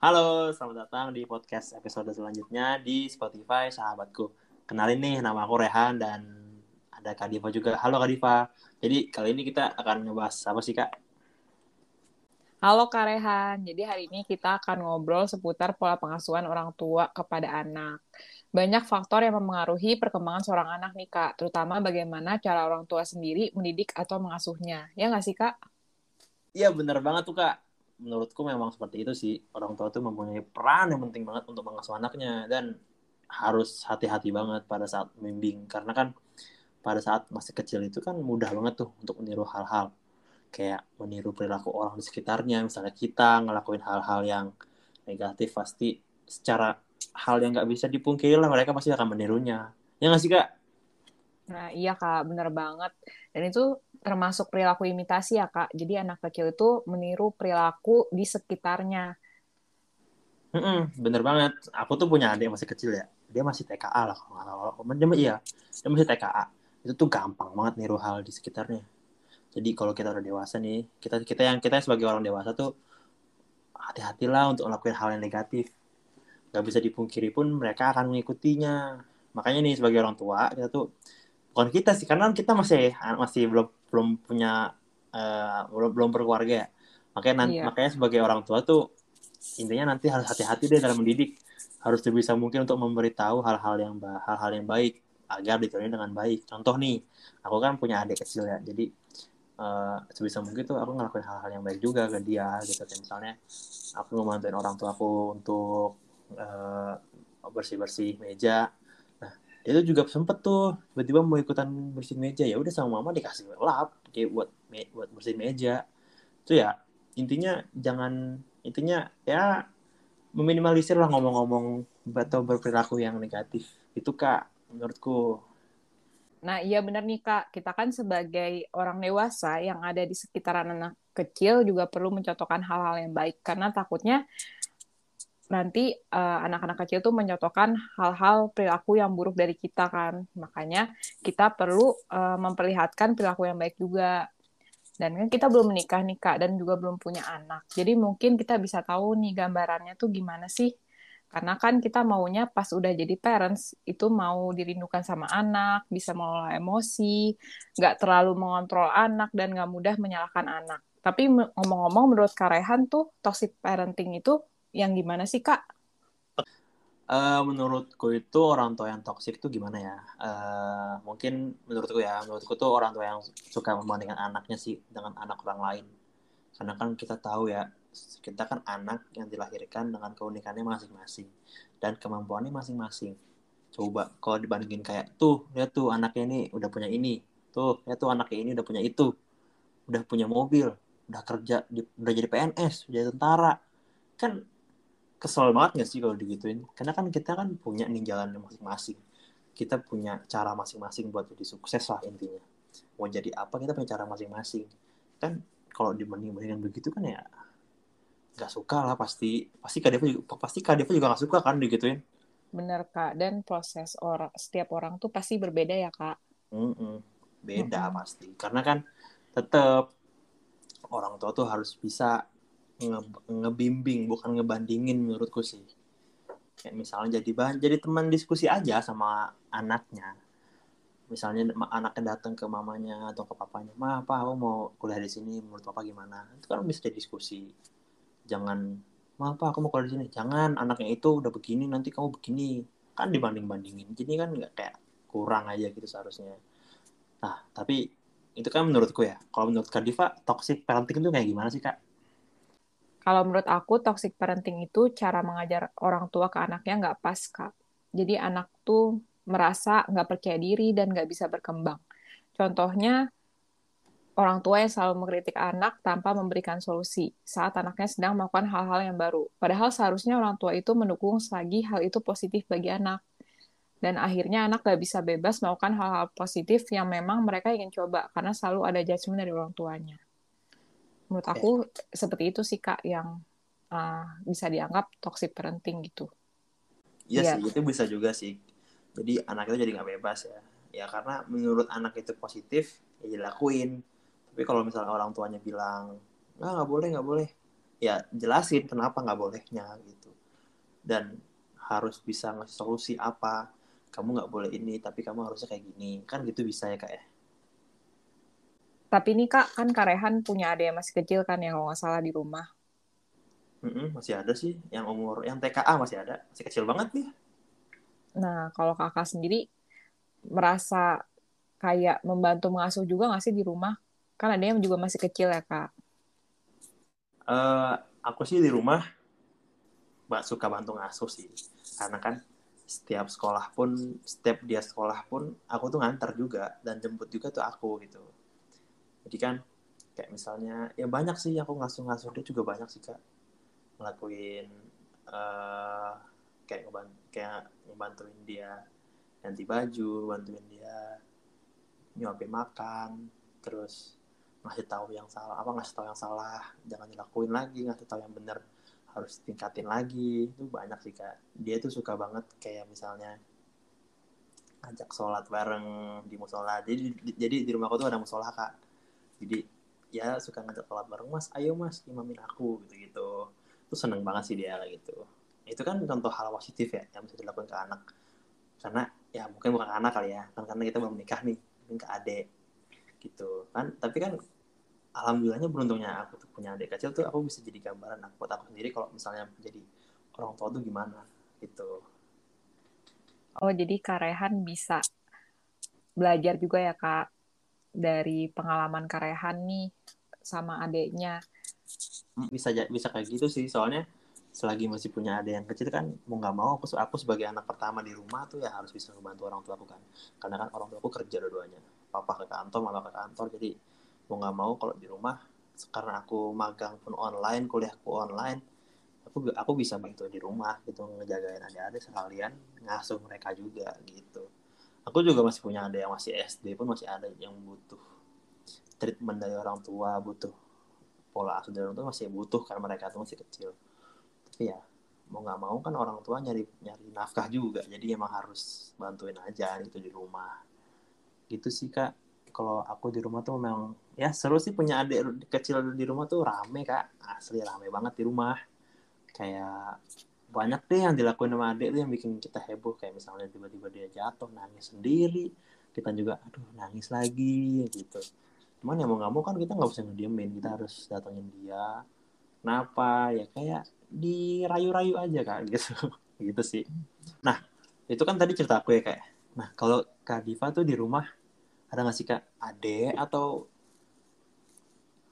Halo, selamat datang di podcast episode selanjutnya di Spotify Sahabatku. Kenalin nih, nama aku Rehan dan ada Kak Diva juga. Halo Kak Diva. Jadi kali ini kita akan ngebahas apa sih Kak? Halo Kak Rehan, jadi hari ini kita akan ngobrol seputar pola pengasuhan orang tua kepada anak. Banyak faktor yang mempengaruhi perkembangan seorang anak nih Kak, terutama bagaimana cara orang tua sendiri mendidik atau mengasuhnya. Ya nggak sih Kak? Iya bener banget tuh Kak menurutku memang seperti itu sih. Orang tua tuh mempunyai peran yang penting banget untuk mengasuh anaknya dan harus hati-hati banget pada saat membimbing. Karena kan pada saat masih kecil itu kan mudah banget tuh untuk meniru hal-hal. Kayak meniru perilaku orang di sekitarnya. Misalnya kita ngelakuin hal-hal yang negatif pasti secara hal yang nggak bisa dipungkiri lah mereka pasti akan menirunya. Ya nggak sih kak Nah, iya Kak, bener banget. Dan itu termasuk perilaku imitasi ya Kak. Jadi anak kecil itu meniru perilaku di sekitarnya. Mm-mm, bener banget. Aku tuh punya adik masih kecil ya. Dia masih TKA lah kalau nggak iya, dia masih TKA. Itu tuh gampang banget niru hal di sekitarnya. Jadi kalau kita udah dewasa nih, kita kita yang kita sebagai orang dewasa tuh hati-hatilah untuk melakukan hal yang negatif. Gak bisa dipungkiri pun mereka akan mengikutinya. Makanya nih sebagai orang tua kita tuh bukan kita sih karena kita masih masih belum belum punya uh, belum belum berkeluarga ya. Makanya nanti, iya. makanya sebagai orang tua tuh intinya nanti harus hati-hati deh dalam mendidik. Harus sebisa mungkin untuk memberitahu hal-hal yang hal-hal yang baik agar diterima dengan baik. Contoh nih, aku kan punya adik kecil ya. Jadi uh, sebisa mungkin tuh aku ngelakuin hal-hal yang baik juga ke dia gitu. Kayak misalnya aku ngebantuin orang tua aku untuk uh, bersih-bersih meja dia tuh juga sempet tuh tiba-tiba mau ikutan bersih meja ya udah sama mama dikasih lap kayak buat me buat bersih meja. Itu ya intinya jangan intinya ya meminimalisir lah ngomong-ngomong atau berperilaku yang negatif. Itu kak menurutku. Nah iya benar nih kak. Kita kan sebagai orang dewasa yang ada di sekitaran anak kecil juga perlu mencontohkan hal-hal yang baik. Karena takutnya nanti uh, anak-anak kecil tuh mencontohkan hal-hal perilaku yang buruk dari kita kan. Makanya kita perlu uh, memperlihatkan perilaku yang baik juga. Dan kan kita belum menikah nih Kak dan juga belum punya anak. Jadi mungkin kita bisa tahu nih gambarannya tuh gimana sih. Karena kan kita maunya pas udah jadi parents itu mau dirindukan sama anak, bisa mengelola emosi, nggak terlalu mengontrol anak dan nggak mudah menyalahkan anak. Tapi ngomong-ngomong menurut Karehan tuh toxic parenting itu yang gimana sih kak? Uh, menurutku itu orang tua yang toksik itu gimana ya? Uh, mungkin menurutku ya, menurutku tuh orang tua yang suka membandingkan anaknya sih dengan anak orang lain. Karena kan kita tahu ya, kita kan anak yang dilahirkan dengan keunikannya masing-masing dan kemampuannya masing-masing. Coba kalau dibandingin kayak tuh, lihat tuh anaknya ini udah punya ini, tuh lihat tuh anaknya ini udah punya itu, udah punya mobil, udah kerja, udah jadi PNS, udah jadi tentara, kan kesel banget gak sih kalau digituin? Karena kan kita kan punya nih jalan masing-masing. Kita punya cara masing-masing buat jadi sukses lah intinya. Mau jadi apa kita punya cara masing-masing. Kan kalau dibanding-bandingkan begitu kan ya nggak suka lah pasti. Pasti kadeva juga pasti kadeva juga nggak suka kan digituin? Bener kak. Dan proses orang setiap orang tuh pasti berbeda ya kak. Mm -mm. beda mm -mm. pasti. Karena kan tetap orang tua tuh harus bisa nge ngebimbing bukan ngebandingin menurutku sih. Kayak misalnya jadi bahan jadi teman diskusi aja sama anaknya. Misalnya anaknya datang ke mamanya atau ke papanya ma apa aku mau kuliah di sini menurut papa gimana? Itu kan bisa diskusi. Jangan ma apa aku mau kuliah di sini. Jangan anaknya itu udah begini nanti kamu begini. Kan dibanding bandingin jadi kan nggak kayak kurang aja gitu seharusnya. Nah tapi itu kan menurutku ya. Kalau menurut Kak toxic parenting itu kayak gimana sih kak kalau menurut aku toxic parenting itu cara mengajar orang tua ke anaknya nggak pas kak. Jadi anak tuh merasa nggak percaya diri dan nggak bisa berkembang. Contohnya orang tua yang selalu mengkritik anak tanpa memberikan solusi saat anaknya sedang melakukan hal-hal yang baru. Padahal seharusnya orang tua itu mendukung selagi hal itu positif bagi anak. Dan akhirnya anak gak bisa bebas melakukan hal-hal positif yang memang mereka ingin coba karena selalu ada judgement dari orang tuanya menurut aku okay. seperti itu sih kak yang uh, bisa dianggap toxic parenting gitu. Iya yeah. sih itu bisa juga sih. Jadi anak itu jadi nggak bebas ya. Ya karena menurut anak itu positif ya dilakuin. Tapi kalau misalnya orang tuanya bilang nggak nggak boleh nggak boleh ya jelasin kenapa nggak bolehnya gitu. Dan harus bisa ngasih solusi apa kamu nggak boleh ini tapi kamu harusnya kayak gini. Kan gitu bisa ya kak ya tapi ini kak kan Karehan punya adik yang masih kecil kan yang kalau nggak salah di rumah. Mm-mm, masih ada sih yang umur yang TKA masih ada. Masih kecil banget nih. Nah kalau kakak sendiri merasa kayak membantu mengasuh juga nggak sih di rumah? Kan ada yang juga masih kecil ya kak. Uh, aku sih di rumah mbak suka bantu ngasuh sih. Karena kan setiap sekolah pun setiap dia sekolah pun aku tuh ngantar juga dan jemput juga tuh aku gitu jadi kan kayak misalnya ya banyak sih aku ngasuh-ngasuh dia juga banyak sih kak. Ngelakuin uh, kayak ngebantu, kayak ngebantuin dia ganti baju bantuin dia nyuapin makan terus ngasih tahu yang salah apa ngasih tahu yang salah jangan dilakuin lagi ngasih tahu yang benar harus tingkatin lagi itu banyak sih kak. Dia tuh suka banget kayak misalnya ajak sholat bareng di musola. Jadi di, jadi di rumahku tuh ada musola kak jadi ya suka ngajak sholat bareng mas ayo mas imamin aku gitu gitu tuh seneng banget sih dia gitu. Itu kan contoh hal positif ya yang bisa dilakukan ke anak. Karena ya mungkin bukan anak kali ya kan karena kita belum menikah nih mungkin ke adik gitu. Kan tapi kan alhamdulillahnya beruntungnya aku tuh punya adik kecil tuh aku bisa jadi gambaran aku buat aku sendiri kalau misalnya jadi orang tua tuh gimana gitu. Oh jadi Karehan bisa belajar juga ya kak dari pengalaman Karehan nih sama adiknya bisa bisa kayak gitu sih. Soalnya selagi masih punya adik yang kecil kan mau nggak mau aku aku sebagai anak pertama di rumah tuh ya harus bisa membantu orang tua aku kan. Karena kan orang tua aku kerja dua-duanya. Papa ke kantor mama ke kantor. Jadi mau nggak mau kalau di rumah karena aku magang pun online kuliahku online aku aku bisa bantu di rumah gitu ngejagain adik-adik sekalian ngasuh mereka juga gitu aku juga masih punya adik yang masih SD pun masih ada yang butuh treatment dari orang tua butuh pola asuh dari orang tua masih butuh karena mereka tuh masih kecil. Tapi ya mau nggak mau kan orang tua nyari nyari nafkah juga. Jadi emang harus bantuin aja itu di rumah. Gitu sih kak. Kalau aku di rumah tuh memang ya seru sih punya adik kecil di rumah tuh rame kak. Asli rame banget di rumah. Kayak banyak deh yang dilakuin sama adik tuh yang bikin kita heboh. Kayak misalnya tiba-tiba dia jatuh nangis sendiri. Kita juga aduh nangis lagi gitu. Cuman ya mau nggak mau kan kita nggak bisa ngediemin. Kita harus datengin dia. Kenapa? Ya kayak dirayu-rayu aja kak gitu. Gitu sih. Nah itu kan tadi cerita aku ya kayak nah kalau kak Diva tuh di rumah ada nggak sih kak? Ade atau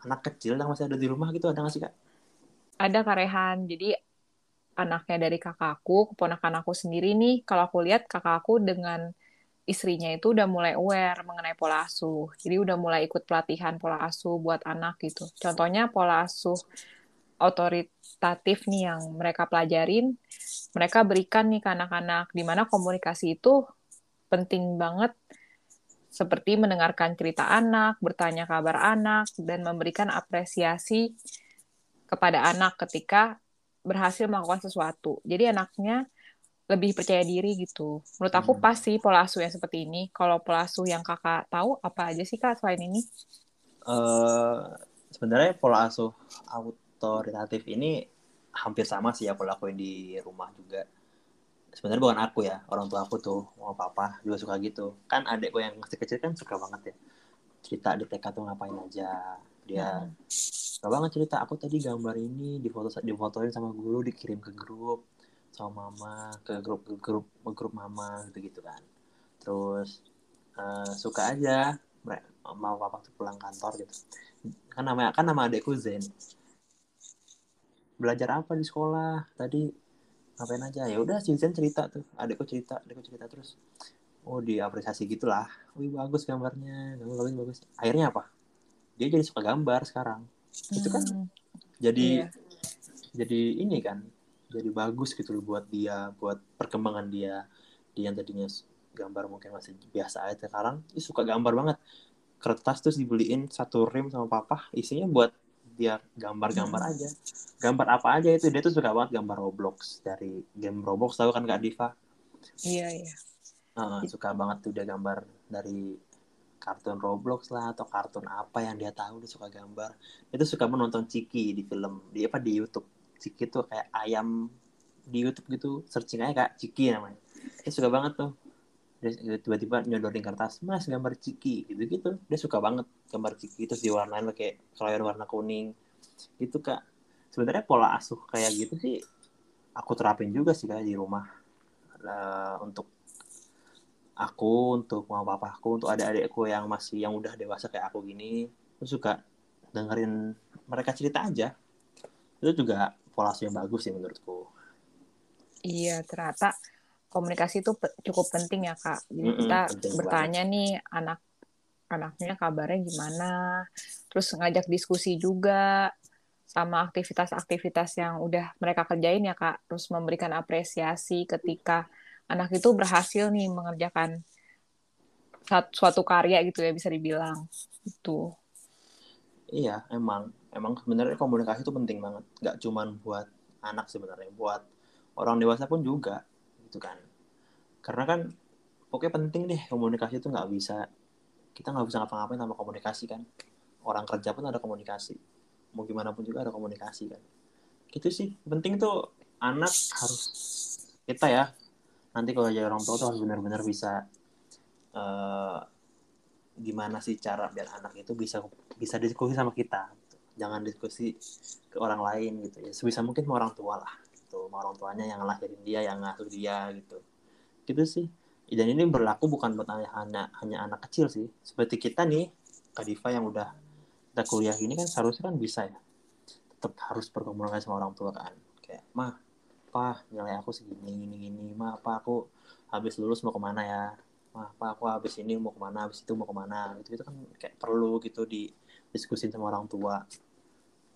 anak kecil yang masih ada di rumah gitu ada nggak sih kak? Ada karehan jadi anaknya dari kakakku keponakan aku sendiri nih kalau aku lihat kakakku dengan istrinya itu udah mulai aware mengenai pola asuh. Jadi udah mulai ikut pelatihan pola asuh buat anak gitu. Contohnya pola asuh otoritatif nih yang mereka pelajarin, mereka berikan nih ke anak-anak di mana komunikasi itu penting banget seperti mendengarkan cerita anak, bertanya kabar anak, dan memberikan apresiasi kepada anak ketika berhasil melakukan sesuatu. Jadi anaknya lebih percaya diri gitu. Menurut aku hmm. pasti pola asuh yang seperti ini. Kalau pola asuh yang kakak tahu apa aja sih kak selain ini? Uh, sebenarnya pola asuh autoritatif ini hampir sama sih ya aku lakuin di rumah juga. Sebenarnya bukan aku ya, orang tua aku tuh, mau papa juga suka gitu. Kan adekku yang masih kecil kan suka banget ya. Cerita di TK tuh ngapain aja. Dia hmm. suka banget cerita, aku tadi gambar ini di foto difotoin sama guru dikirim ke grup sama mama ke grup ke grup ke grup mama gitu gitu kan. Terus uh, suka aja mau papa tuh pulang kantor gitu. Kan nama kan nama adekku Zen. Belajar apa di sekolah? Tadi ngapain aja? Ya udah si Zen cerita tuh. Adekku cerita adekku cerita terus. Oh diapresiasi gitulah. Wih bagus gambarnya. Bagus bagus. Akhirnya apa dia jadi suka gambar sekarang hmm. itu kan hmm. jadi iya. jadi ini kan jadi bagus gitu loh buat dia buat perkembangan dia dia yang tadinya gambar mungkin masih biasa aja sekarang dia suka gambar banget kertas terus dibeliin satu rim sama papa isinya buat dia gambar-gambar hmm. aja gambar apa aja itu dia tuh suka banget gambar Roblox dari game Roblox tahu kan kak Diva iya iya uh, suka banget tuh dia gambar dari kartun Roblox lah atau kartun apa yang dia tahu dia suka gambar. Itu suka menonton Ciki di film di apa di YouTube. Ciki tuh kayak ayam di YouTube gitu searching aja kak Ciki namanya. Dia suka banget tuh. Dia tiba-tiba nyodorin kertas mas gambar Ciki gitu gitu dia suka banget gambar Ciki terus diwarnain pakai crayon warna kuning. Gitu kak. Sebenarnya pola asuh kayak gitu sih aku terapin juga sih kayak di rumah. Uh, untuk aku untuk mama papaku untuk adik-adikku yang masih yang udah dewasa kayak aku gini aku suka dengerin mereka cerita aja. Itu juga pola yang bagus sih menurutku. Iya ternyata komunikasi itu cukup penting ya kak. Jadi mm -mm, kita bertanya banget. nih anak anaknya kabarnya gimana? Terus ngajak diskusi juga sama aktivitas-aktivitas yang udah mereka kerjain ya kak. Terus memberikan apresiasi ketika anak itu berhasil nih mengerjakan suatu karya gitu ya bisa dibilang. Itu iya emang emang sebenarnya komunikasi itu penting banget. Nggak cuman buat anak sebenarnya buat orang dewasa pun juga gitu kan. Karena kan pokoknya penting deh komunikasi itu nggak bisa kita nggak bisa ngapa-ngapain tanpa komunikasi kan. Orang kerja pun ada komunikasi mau gimana pun juga ada komunikasi kan. Gitu sih penting tuh anak harus kita ya nanti kalau jadi orang tua tuh harus benar-benar bisa uh, gimana sih cara biar anak itu bisa bisa diskusi sama kita. Jangan diskusi ke orang lain gitu ya. Sebisa mungkin sama orang tua lah gitu. Sama orang tuanya yang lahirin dia yang ngasuh dia gitu. Gitu sih. Dan ini berlaku bukan buat hanya hanya anak kecil sih. Seperti kita nih Kadifa yang udah kita kuliah ini kan seharusnya kan bisa ya. Tetap harus berkomunikasi sama orang tua kan. Kayak mah apa nilai aku segini gini gini mah apa aku habis lulus mau ke mana ya? Mah apa aku habis ini mau ke mana habis itu mau ke mana? Gitu itu kan kayak perlu gitu di diskusin sama orang tua.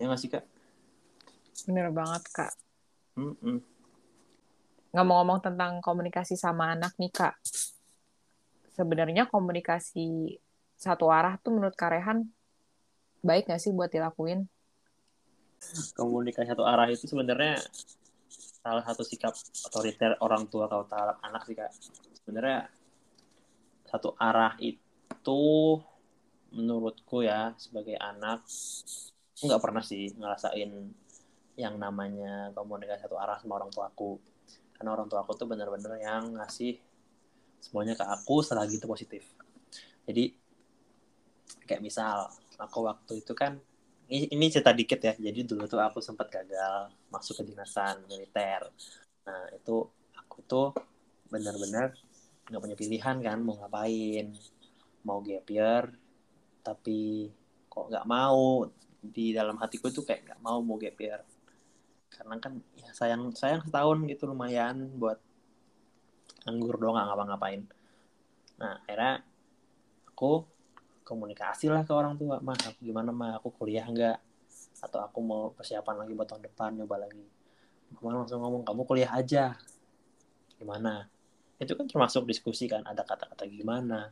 Ya nggak sih kak? Bener banget kak. Mm ngomong-ngomong tentang komunikasi sama anak nih kak. Sebenarnya komunikasi satu arah tuh menurut Karehan baik gak sih buat dilakuin? Komunikasi satu arah itu sebenarnya salah satu sikap otoriter orang tua kalau terhadap anak sih kak. Sebenarnya satu arah itu menurutku ya sebagai anak nggak pernah sih ngerasain yang namanya komunikasi satu arah sama orang tua aku. Karena orang tua aku tuh bener-bener yang ngasih semuanya ke aku selagi itu positif. Jadi kayak misal aku waktu itu kan ini, ini cerita dikit ya. Jadi dulu tuh aku sempat gagal masuk ke dinasan militer. Nah itu aku tuh benar-benar nggak punya pilihan kan mau ngapain? Mau gap year tapi kok nggak mau? Di dalam hatiku tuh kayak nggak mau mau gap year. Karena kan ya sayang sayang setahun gitu lumayan buat anggur doang nggak ngapa-ngapain. Nah akhirnya aku komunikasi lah ke orang tua mah aku gimana mah? Aku kuliah nggak? Atau aku mau persiapan lagi buat tahun depan nyoba lagi. Mama langsung ngomong kamu kuliah aja. Gimana? Itu kan termasuk diskusi kan ada kata-kata gimana?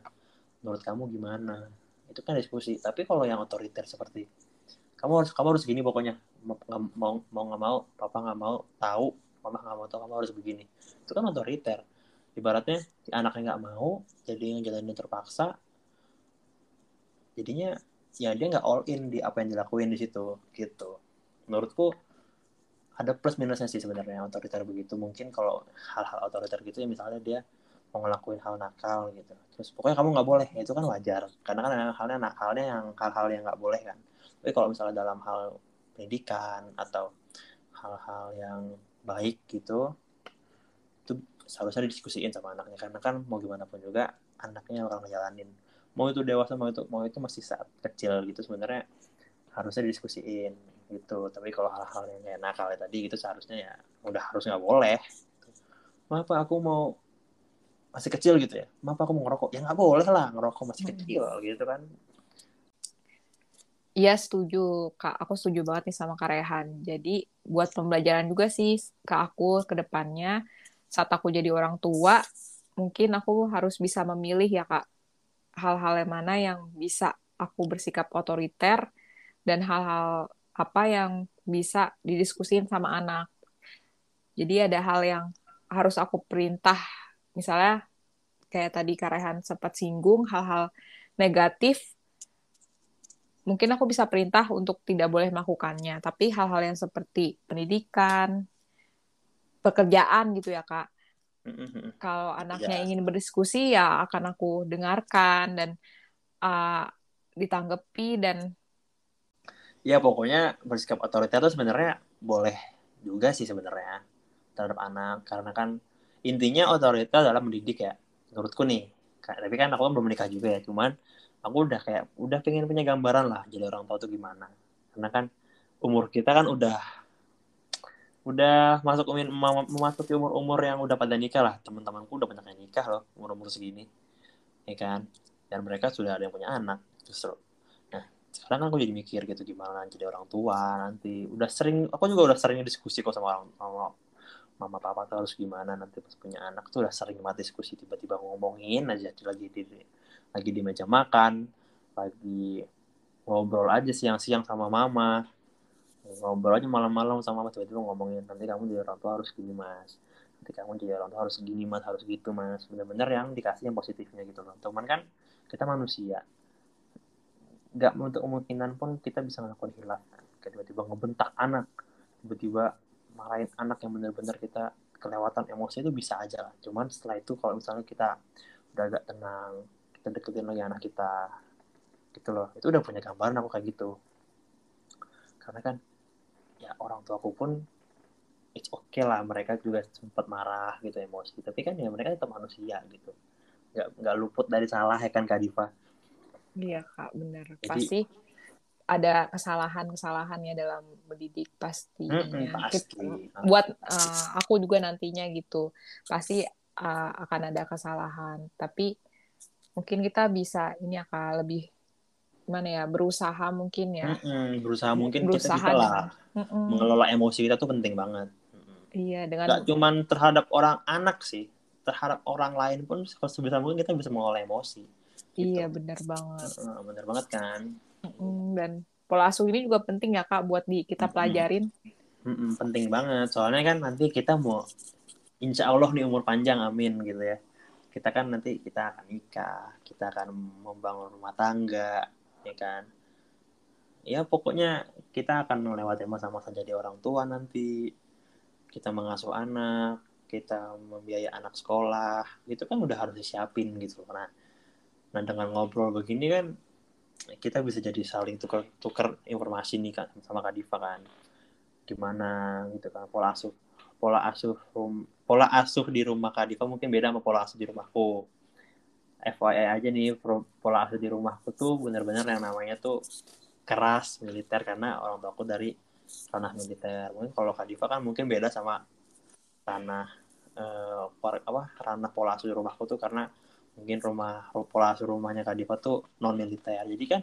Menurut kamu gimana? Itu kan diskusi. Tapi kalau yang otoriter seperti kamu harus kamu harus gini pokoknya. Mau mau nggak mau papa nggak mau tahu mama nggak mau tahu kamu harus begini. Itu kan otoriter. Ibaratnya anaknya nggak mau jadi yang jalanin terpaksa jadinya ya dia nggak all in di apa yang dilakuin di situ gitu. Menurutku ada plus minusnya sih sebenarnya otoriter begitu. Mungkin kalau hal-hal otoriter gitu ya misalnya dia mau ngelakuin hal nakal gitu. Terus pokoknya kamu nggak boleh. Itu kan wajar. Karena kan halnya nakalnya yang hal-hal yang nggak boleh kan. Tapi kalau misalnya dalam hal pendidikan atau hal-hal yang baik gitu itu seharusnya didiskusiin sama anaknya. Karena kan mau gimana pun juga anaknya orang ngejalanin mau itu dewasa mau itu mau itu masih saat kecil gitu sebenarnya harusnya didiskusiin gitu. Tapi kalau hal-hal yang kayak nakal ya tadi gitu seharusnya ya udah harus nggak boleh. Apa aku mau masih kecil gitu ya. Apa aku mau ngerokok. Ya nggak boleh lah ngerokok masih hmm. kecil gitu kan. Iya setuju kak, aku setuju banget nih sama Karehan. Jadi buat pembelajaran juga sih ke aku ke depannya saat aku jadi orang tua, mungkin aku harus bisa memilih ya kak hal-hal yang mana yang bisa aku bersikap otoriter dan hal-hal apa yang bisa didiskusin sama anak. Jadi ada hal yang harus aku perintah, misalnya kayak tadi Karehan sempat singgung hal-hal negatif mungkin aku bisa perintah untuk tidak boleh melakukannya. Tapi hal-hal yang seperti pendidikan pekerjaan gitu ya kak kalau anaknya ya. ingin berdiskusi ya akan aku dengarkan dan uh, ditanggapi dan ya pokoknya bersikap otoriter itu sebenarnya boleh juga sih sebenarnya terhadap anak. Karena kan intinya otoriter adalah mendidik ya menurutku nih. Tapi kan aku kan belum menikah juga ya cuman aku udah kayak udah pengen punya gambaran lah jadi orang tua tuh gimana. Karena kan umur kita kan udah udah masuk umur memasuki umur umur yang udah pada nikah lah. Teman-temanku udah banyak yang nikah loh umur umur segini. Ya kan? Dan mereka sudah ada yang punya anak justru. Nah sekarang kan aku jadi mikir gitu gimana jadi orang tua nanti. Udah sering aku juga udah sering diskusi kok sama orang sama mama papa tuh harus gimana nanti pas punya anak tuh. Udah sering mati diskusi tiba-tiba ngomongin aja lagi di lagi di meja makan lagi ngobrol aja siang-siang sama mama ngobrol aja malam-malam sama mama tiba-tiba ngomongin nanti kamu jadi orang tua harus gini mas nanti kamu jadi orang tua harus gini mas harus gitu mas bener-bener yang dikasih yang positifnya gitu loh teman kan kita manusia nggak untuk kemungkinan pun kita bisa melakukan hilaf kan tiba-tiba ngebentak anak tiba-tiba marahin anak yang benar-benar kita kelewatan emosi itu bisa aja lah. Cuman setelah itu kalau misalnya kita udah agak tenang, kita deketin lagi anak kita, gitu loh. Itu udah punya gambaran aku kayak gitu. Karena kan orang tua aku pun it's okay lah mereka juga sempat marah gitu emosi tapi kan ya mereka tetap manusia gitu nggak nggak luput dari salah ya kan kak Diva iya kak benar pasti ada kesalahan-kesalahannya dalam mendidik pastinya. Hmm, pasti. Buat uh, aku juga nantinya gitu, pasti uh, akan ada kesalahan. Tapi mungkin kita bisa ini akan lebih gimana ya berusaha mungkin ya. Mm-mm, berusaha mungkin berusaha kita bisa lah mm-mm. mengelola emosi kita tuh penting banget. Iya dengan. Gak cuman terhadap orang anak sih, terhadap orang lain pun sebisa mungkin kita bisa mengelola emosi. Gitu. Iya benar banget. Benar banget kan dan pola asuh ini juga penting ya kak buat di kita pelajarin. Mm-mm, penting banget soalnya kan nanti kita mau insya Allah nih umur panjang amin gitu ya kita kan nanti kita akan nikah kita akan membangun rumah tangga ya kan? Ya pokoknya kita akan melewati masa-masa jadi orang tua nanti. Kita mengasuh anak kita membiayai anak sekolah. Itu kan udah harus disiapin gitu. Nah nah dengan ngobrol begini kan kita bisa jadi saling tukar tukar informasi nih kan sama Kak Diva kan. Gimana gitu kan pola asuh pola asuh rum, pola asuh di rumah Kak Diva mungkin beda sama pola asuh di rumahku FYI aja nih pola asuh di rumahku tuh benar-benar yang namanya tuh keras militer karena orang tua aku dari tanah militer. Mungkin kalau Kak Diva kan mungkin beda sama tanah eh, apa ranah pola asuh di rumahku tuh karena mungkin rumah pola asuh rumahnya Kak Diva tuh non militer jadi kan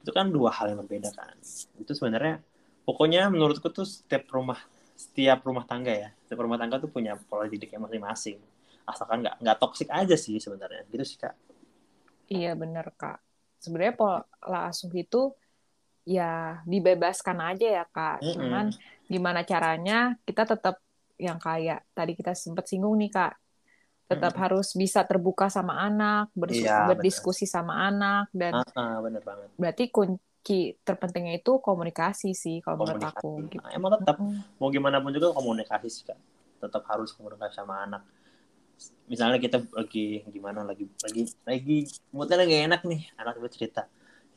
itu kan dua hal yang berbeda kan. Itu sebenarnya pokoknya menurutku tuh setiap rumah setiap rumah tangga ya setiap rumah tangga tuh punya pola didiknya masing-masing asalkan nggak nggak toksik aja sih sebenarnya gitu sih kak iya bener kak sebenarnya pola asuh itu ya dibebaskan aja ya kak mm -hmm. cuman gimana caranya kita tetap yang kayak tadi kita sempat singgung nih kak tetap hmm. harus bisa terbuka sama anak, iya, berdiskusi bener. sama anak dan uh, uh, bener banget. Berarti kunci terpentingnya itu komunikasi sih kalau menurut aku. Gitu. Nah, emang tetap hmm. mau gimana pun juga komunikasi sih kan. Tetap harus komunikasi sama anak. Misalnya kita lagi gimana lagi lagi lagi moodnya lagi enak nih, anak itu cerita.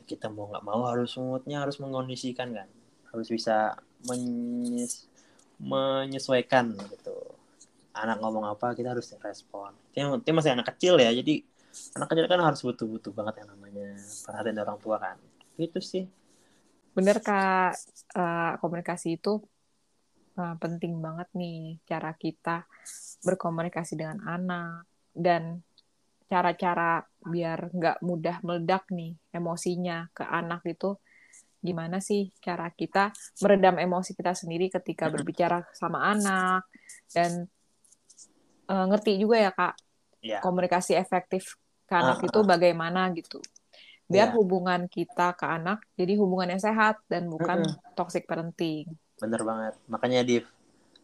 Kita mau nggak mau harus moodnya harus mengondisikan kan. Harus bisa menyes menyesuaikan gitu. Anak ngomong apa kita harus respon. Dia masih anak kecil ya jadi anak kecil kan harus butuh-butuh banget yang namanya perhatian orang tua kan. Itu sih. Bener kak. Uh, komunikasi itu uh, penting banget nih cara kita berkomunikasi dengan anak dan cara-cara biar nggak mudah meledak nih emosinya ke anak itu gimana sih cara kita meredam emosi kita sendiri ketika berbicara sama anak dan uh, ngerti juga ya kak yeah. komunikasi efektif ke anak uh, itu bagaimana gitu biar yeah. hubungan kita ke anak jadi hubungan yang sehat dan bukan uh -uh. toxic parenting bener banget. Makanya Div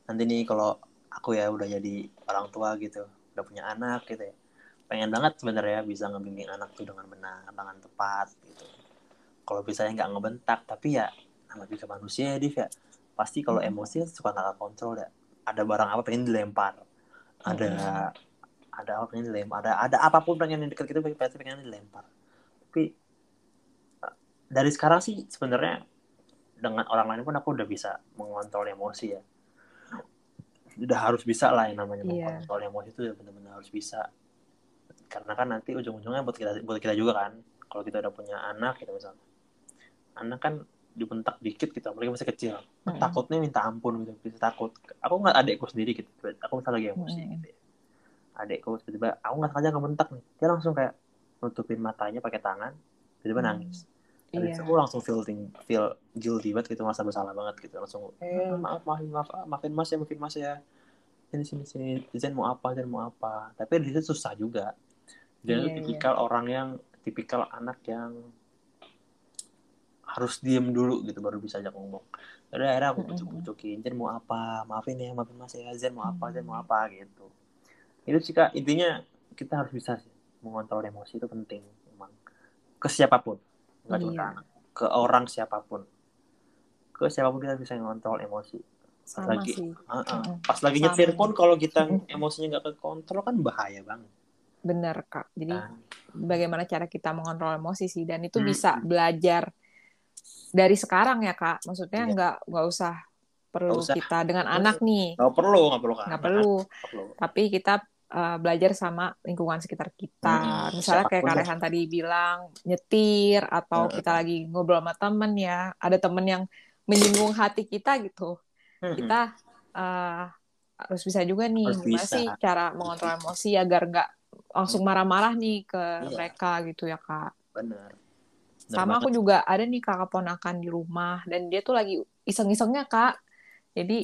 nanti nih kalau aku ya udah jadi orang tua gitu udah punya anak gitu ya pengen banget sebenarnya bisa ngebimbing anak tuh dengan benar dengan tepat gitu. Kalau misalnya nggak ngebentak tapi ya nama juga manusia ya Div ya. Pasti kalau Hmm. emosi suka nggak kontrol ya. Ada barang apa pengen dilempar. Ada Hmm. ada apa pengen dilempar. Ada ada apa pun pengen yang deket kita pasti pengen dilempar. Tapi eh, dari sekarang sih sebenarnya dengan orang lain pun aku udah bisa mengontrol emosi ya. Udah harus bisa lah yang namanya Iya. mengontrol emosi itu benar-benar harus bisa. Karena kan nanti ujung-ujungnya buat kita buat kita juga kan. Kalau kita udah punya anak gitu misalnya anak kan dibentak dikit gitu apalagi masih kecil. Mm-mm. takutnya minta ampun gitu bisa takut. Aku nggak adekku sendiri gitu aku misalnya lagi emosi Mm-mm. gitu ya. Adekku tiba-tiba aku nggak sengaja ngebentak nih. Dia langsung kayak nutupin matanya pakai tangan tiba-tiba Hmm. nangis Iya. situ aku langsung feeling feel guilty banget gitu merasa bersalah banget gitu. Langsung eh maaf maafin maaf maafin mas ya maafin mas ya. Sini sini sini Zen mau apa Zen mau apa. Tapi di situ susah juga. Dia Iya, itu iya. tipikal orang yang tipikal anak yang harus diem dulu gitu baru bisa ajak ngomong. Jadi akhirnya aku Mm-mm. bucuk-bucukin Zen mau apa? Maafin ya maafin mas ya Zen mau apa Zen mau apa gitu. Itu sih kak intinya kita harus bisa sih mengontrol emosi itu penting memang. Ke siapa pun nggak Iya. ke orang siapa pun ke siapa pun kita bisa mengontrol emosi sama lagi. sih Uh-uh. Mm-mm. pas lagi Sama. nyetir pun kalau kita emosinya nggak kekontrol kan bahaya banget bener kak jadi kan bagaimana cara kita mengontrol emosi sih dan itu Hmm. bisa belajar dari sekarang ya kak maksudnya Iya. nggak nggak usah perlu usah. kita dengan anak nih nggak perlu nggak perlu nggak perlu perlu. tapi kita uh, belajar sama lingkungan sekitar kita Hmm, misalnya kayak siapa pun Kak ya. Rehan tadi bilang nyetir atau Hmm. kita lagi ngobrol sama temen ya ada temen yang menyinggung hati kita gitu Mm-mm. kita uh, harus bisa juga nih Harus gimana bisa. sih cara mengontrol emosi agar nggak langsung marah-marah nih ke Iya. mereka gitu ya kak bener Bener sama aku banget. juga ada nih kakak ponakan di rumah dan dia tuh lagi iseng-isengnya kak jadi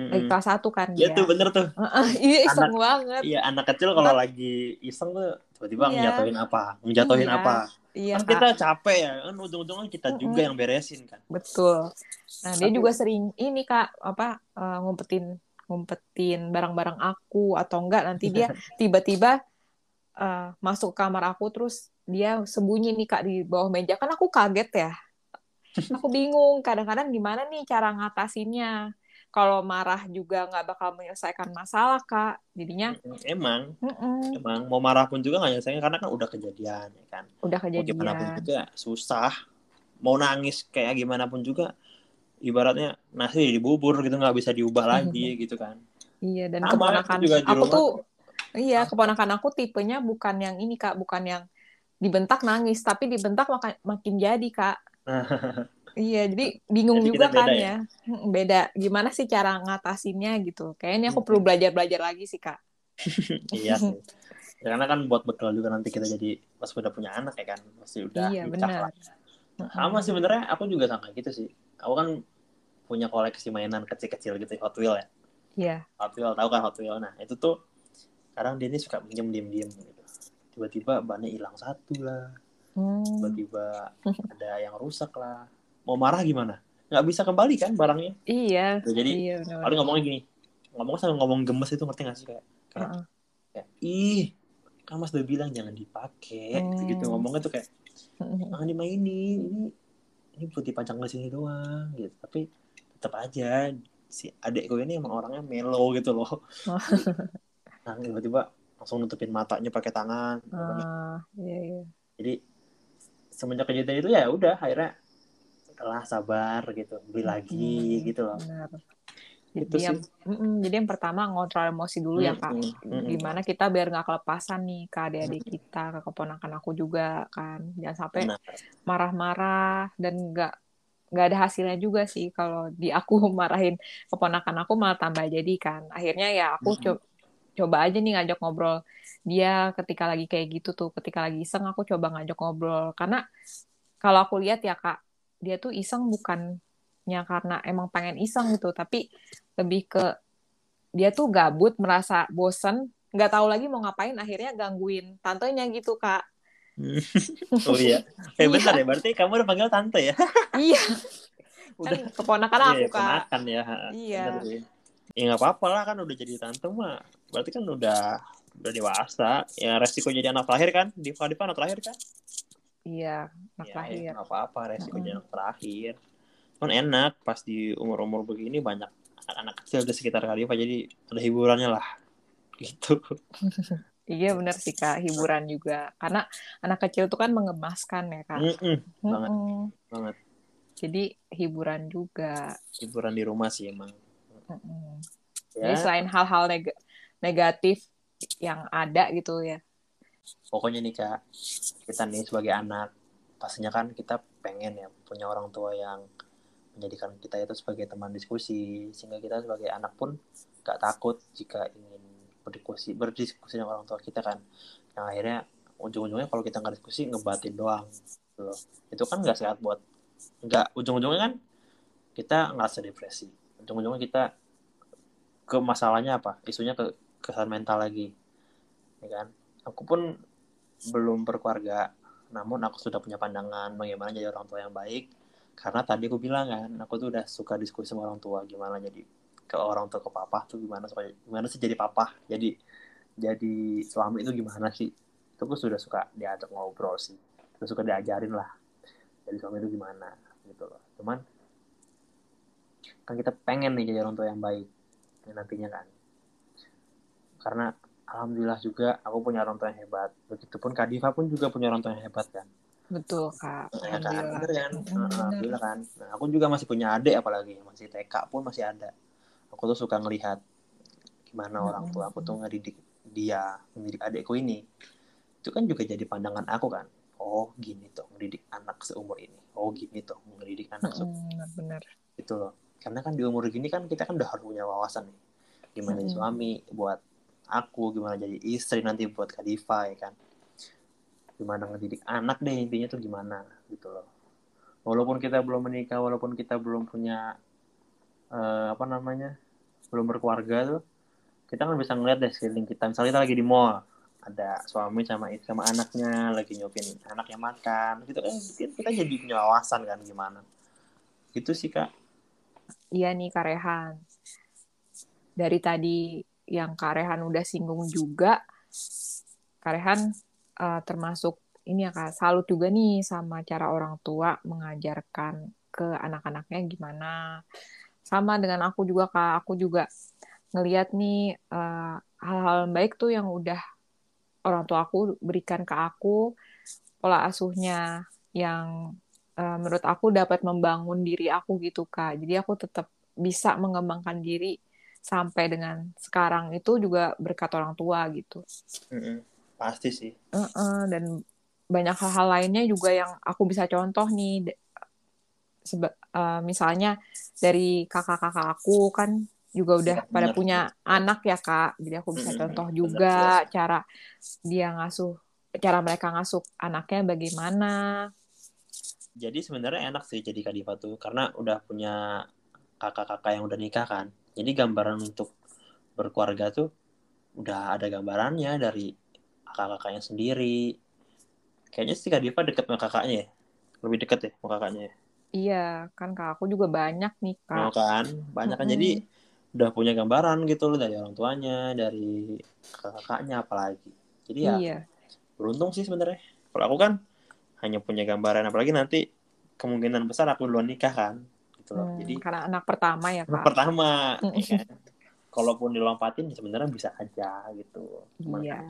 Mm-mm. lagi kelas satu kan Iya tuh bener tuh. Iya iseng banget. iya anak kecil kalau lagi iseng tuh tiba-tiba Iya. ngejatuhin apa? Ngejatuhin Iya. apa? iya. Kan kita capek ya kan ujung-ujungnya kita Mm-mm. juga yang beresin kan. Betul. Nah dia Tapi- juga sering ini kak apa eh, ngumpetin ngumpetin barang-barang aku atau enggak nanti dia tiba-tiba eh, masuk ke kamar aku terus dia sembunyi nih kak di bawah meja. Kan aku kaget ya. Aku bingung kadang-kadang gimana nih cara ngatasinnya kalau marah juga nggak bakal menyelesaikan masalah kak. Jadinya emang. Mm-mm, emang mau marah pun juga nggak nyelesain karena kan udah kejadian ya kan? Udah mau gimana pun kejadian juga susah. Mau nangis kayak gimana pun juga ibaratnya nasi di bubur gitu nggak bisa diubah lagi gitu kan. Iya dan Sama, keponakan aku juga di aku rumah. tuh iya keponakan aku tipenya bukan yang ini kak bukan yang dibentak nangis tapi dibentak maka- makin jadi kak iya jadi bingung Jadi juga kan ya? ya? Mm, beda. Gimana sih cara ngatasinnya gitu? Kayaknya aku Hmm. perlu belajar belajar lagi sih kak. Iya sih. Ya, karena kan buat bekal juga nanti kita jadi pas udah punya anak ya kan pasti udah iya benar. lah. sama sih sebenarnya aku juga sama gitu sih. Aku kan punya koleksi mainan kecil-kecil gitu Hot Wheel ya. Iya. Hot Wheel tahu kan Hot Wheel? Nah itu tuh kadang dia ini suka pinjam diem-diem gitu. Tiba-tiba bannya hilang satu lah. Hmm. tiba-tiba ada yang rusak lah mau marah gimana? Nggak bisa kembali kan barangnya? Iya jadi iya benar paling ngomongnya gini ngomong sambil ngomong gemes itu ngerti gak sih kayak, kayak, Heeh. kayak, ih kan mas udah bilang jangan dipakai Hmm. gitu ngomongnya tuh kayak jangan dimainin ini ini buat dipajang ke sini doang gitu. Tapi tetap aja si adekku ini emang orangnya melo gitu loh. Nah tiba-tiba langsung nutupin matanya pakai tangan Ah, iya iya. Jadi semenjak kejadian itu ya udah akhirnya telah sabar gitu beli lagi Hmm, gitu loh. benar. Itu jadi yang sih. mm-mm, jadi yang pertama ngontrol emosi dulu ya kak. Mm, mm, mm. gimana kita biar nggak kelepasan nih ke adik-adik kita ke keponakan aku juga kan. Jangan sampai marah-marah dan nggak nggak ada hasilnya juga sih. Kalau di aku marahin keponakan aku malah tambah jadi kan. Akhirnya ya aku Mm. co- coba aja nih ngajak ngobrol dia ketika lagi kayak gitu tuh. Ketika lagi iseng aku coba ngajak ngobrol. Karena kalau aku lihat ya kak dia tuh iseng bukannya karena emang pengen iseng gitu tapi lebih ke dia tuh gabut merasa bosen nggak tahu lagi mau ngapain akhirnya gangguin tantenya gitu kak. Oh iya. Eh Iya. bentar ya berarti kamu udah panggil tante ya? Iya. Udah. Kan keponakan Iya, aku kak. ponakan ya. Iya. Ya nggak apa-apa lah kan udah jadi tante mah. Berarti kan udah udah dewasa. Ya resiko jadi anak terakhir kan? Di Diva anak terakhir kan iya anak ya, terakhir ya, apa-apa resiko Mm-mm. jadi anak terakhir. Kan enak pas di umur-umur begini banyak anak-anak kecil di sekitar Kadifa jadi ada hiburannya lah gitu. Iya benar sih kak hiburan juga. Karena anak kecil tuh kan mengemaskan ya kak. Mm-mm, banget. Mm-mm. banget. Jadi hiburan juga. Hiburan di rumah sih emang. Mm-mm. ya. Jadi selain hal-hal neg- negatif yang ada gitu ya pokoknya nih kak kita nih sebagai anak pastinya kan kita pengen ya punya orang tua yang menjadikan kita itu sebagai teman diskusi sehingga kita sebagai anak pun gak takut jika ingin berdiskusi berdiskusi dengan orang tua kita kan. Yang akhirnya ujung-ujungnya kalau kita nggak diskusi ngebatin doang gitu loh. Itu kan nggak sehat buat nggak ujung-ujungnya kan kita ngerasa depresi. Ujung-ujungnya kita ke masalahnya apa? Isunya ke kesehatan mental lagi ya kan aku pun belum berkeluarga namun aku sudah punya pandangan bagaimana jadi orang tua yang baik. Karena tadi aku bilang kan aku tuh udah suka diskusi sama orang tua gimana jadi ke orang tua ke papa tuh gimana supaya gimana sih jadi papa? Jadi jadi suami itu gimana sih? Itu aku sudah suka diajak ngobrol sih. Sudah suka diajarin lah jadi suami itu gimana gitu loh. Cuman kan kita pengen nih jadi orang tua yang baik ya, nantinya kan. Karena alhamdulillah juga aku punya orang tua yang hebat. Begitupun Kak Diva pun juga punya orang tua yang hebat kan. Betul kak. Ya kan? Bener kan? Bener. alhamdulillah kan. Nah, aku juga masih punya adik apalagi masih TK pun masih ada. Aku tuh suka ngelihat gimana orang tua aku tuh ngedidik dia mendidik adikku ini. Itu kan juga jadi pandangan aku kan. Oh gini tuh ngedidik anak seumur ini. Oh gini tuh ngedidik anak seumur Mm-mm, benar-benar itu loh. Karena kan di umur gini kan kita kan udah harus punya wawasan nih. Gimana Mm-mm. suami buat aku gimana jadi istri nanti buat Kadifa ya kan? Gimana ngedidik anak deh intinya tuh gimana gitu loh. Walaupun kita belum menikah walaupun kita belum punya eh, apa namanya belum berkeluarga tuh kita kan bisa ngeliat deh sekeliling kita. Misalnya kita lagi di mall ada suami sama istri sama anaknya lagi nyopin anaknya makan gitu kan. Kita jadi punya wawasan kan gimana. Gitu sih kak. Iya nih Kak Rehan. Dari tadi yang Kak Rehan udah singgung juga, Kak Rehan eh, termasuk ini ya Kak, salut juga nih sama cara orang tua mengajarkan ke anak-anaknya gimana. Sama dengan aku juga Kak, aku juga ngeliat nih eh, hal-hal yang baik tuh yang udah orang tua aku berikan ke aku, pola asuhnya yang eh, menurut aku dapat membangun diri aku gitu Kak. Jadi aku tetap bisa mengembangkan diri sampai dengan sekarang itu juga berkat orang tua gitu. Mm-mm. pasti sih Heeh, dan banyak hal-hal lainnya juga yang aku bisa contoh nih. Seba- eh, misalnya dari kakak-kakak aku kan juga udah Iya, pada benar. punya anak ya Kak. Jadi aku bisa Mm-mm, contoh juga jelas. cara dia ngasuh cara mereka ngasuh anaknya bagaimana. jadi sebenarnya enak sih jadi Kadifa tuh karena udah punya kakak-kakak yang udah nikah kan jadi gambaran untuk berkeluarga tuh udah ada gambarannya dari kakak-kakaknya sendiri. Kayaknya sih Kadifa deket sama kakaknya ya? Lebih deket ya sama kakaknya ya? Iya, kan Kak aku juga banyak nih Kak. kan? Banyak kan? Jadi udah punya gambaran gitu loh dari orang tuanya dari kakak-kakaknya apalagi. Jadi ya Iya, beruntung sih sebenarnya. Kalau aku kan hanya punya gambaran apalagi nanti kemungkinan besar aku duluan nikah kan gitu loh Hmm, jadi karena anak pertama ya anak Kak. pertama Mm. ya kan? kalaupun dilompatin ya sebenarnya bisa aja gitu Cuman Iya. kan,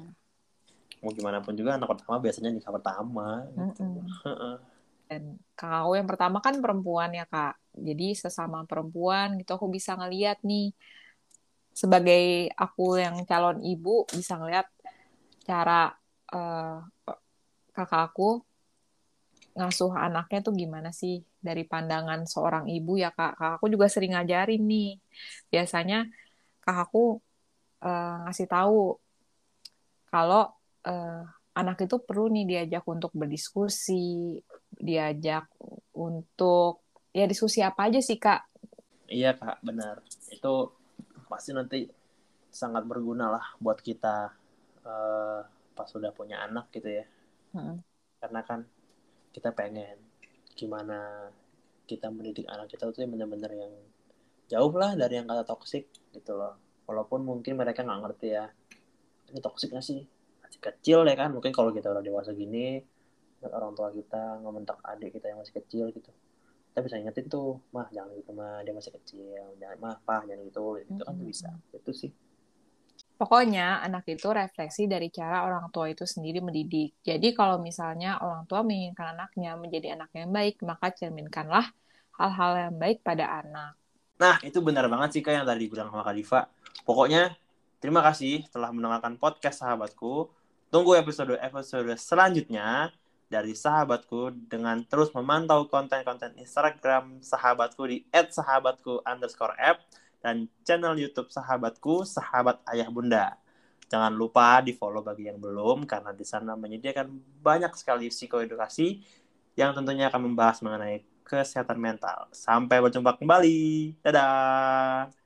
mau gimana pun juga anak pertama biasanya nikah pertama gitu. Dan aku yang pertama kan perempuan ya Kak. Jadi sesama perempuan gitu aku bisa ngeliat nih sebagai aku yang calon ibu bisa ngeliat cara eh, kakak aku ngasuh anaknya tuh gimana sih dari pandangan seorang ibu ya Kak. Kakakku juga sering ngajarin nih. Biasanya kakakku eh, ngasih tahu kalau eh, anak itu perlu nih diajak untuk berdiskusi, diajak untuk ya diskusi apa aja sih Kak. iya kak benar itu pasti nanti sangat berguna lah buat kita eh, pas sudah punya anak gitu ya Mm. karena kan kita pengen gimana kita mendidik anak kita tuh benar-benar yang jauh lah dari yang kata toksik gitu loh. Walaupun mungkin mereka nggak ngerti ya ini toksik gak sih? Masih kecil ya kan? Mungkin kalau kita udah dewasa gini orang tua kita ngomentak adik kita yang masih kecil gitu. Kita bisa ingetin tuh mah jangan gitu mah dia masih kecil jangan mah pah jangan gitu itu kan bisa. Itu sih Pokoknya anak itu refleksi dari cara orang tua itu sendiri mendidik. Jadi kalau misalnya orang tua menginginkan anaknya menjadi anak yang baik, maka cerminkanlah hal-hal yang baik pada anak. Nah, itu benar banget sih Kak yang tadi bilang sama Kak Diva. Pokoknya, terima kasih telah mendengarkan podcast sahabatku. Tunggu episode-episode selanjutnya dari sahabatku dengan terus memantau konten-konten Instagram sahabatku di @sahabatku underscore app dan channel YouTube sahabatku, sahabat ayah bunda. Jangan lupa di follow bagi yang belum, karena di sana menyediakan banyak sekali psikoedukasi yang tentunya akan membahas mengenai kesehatan mental. Sampai berjumpa kembali. Dadah!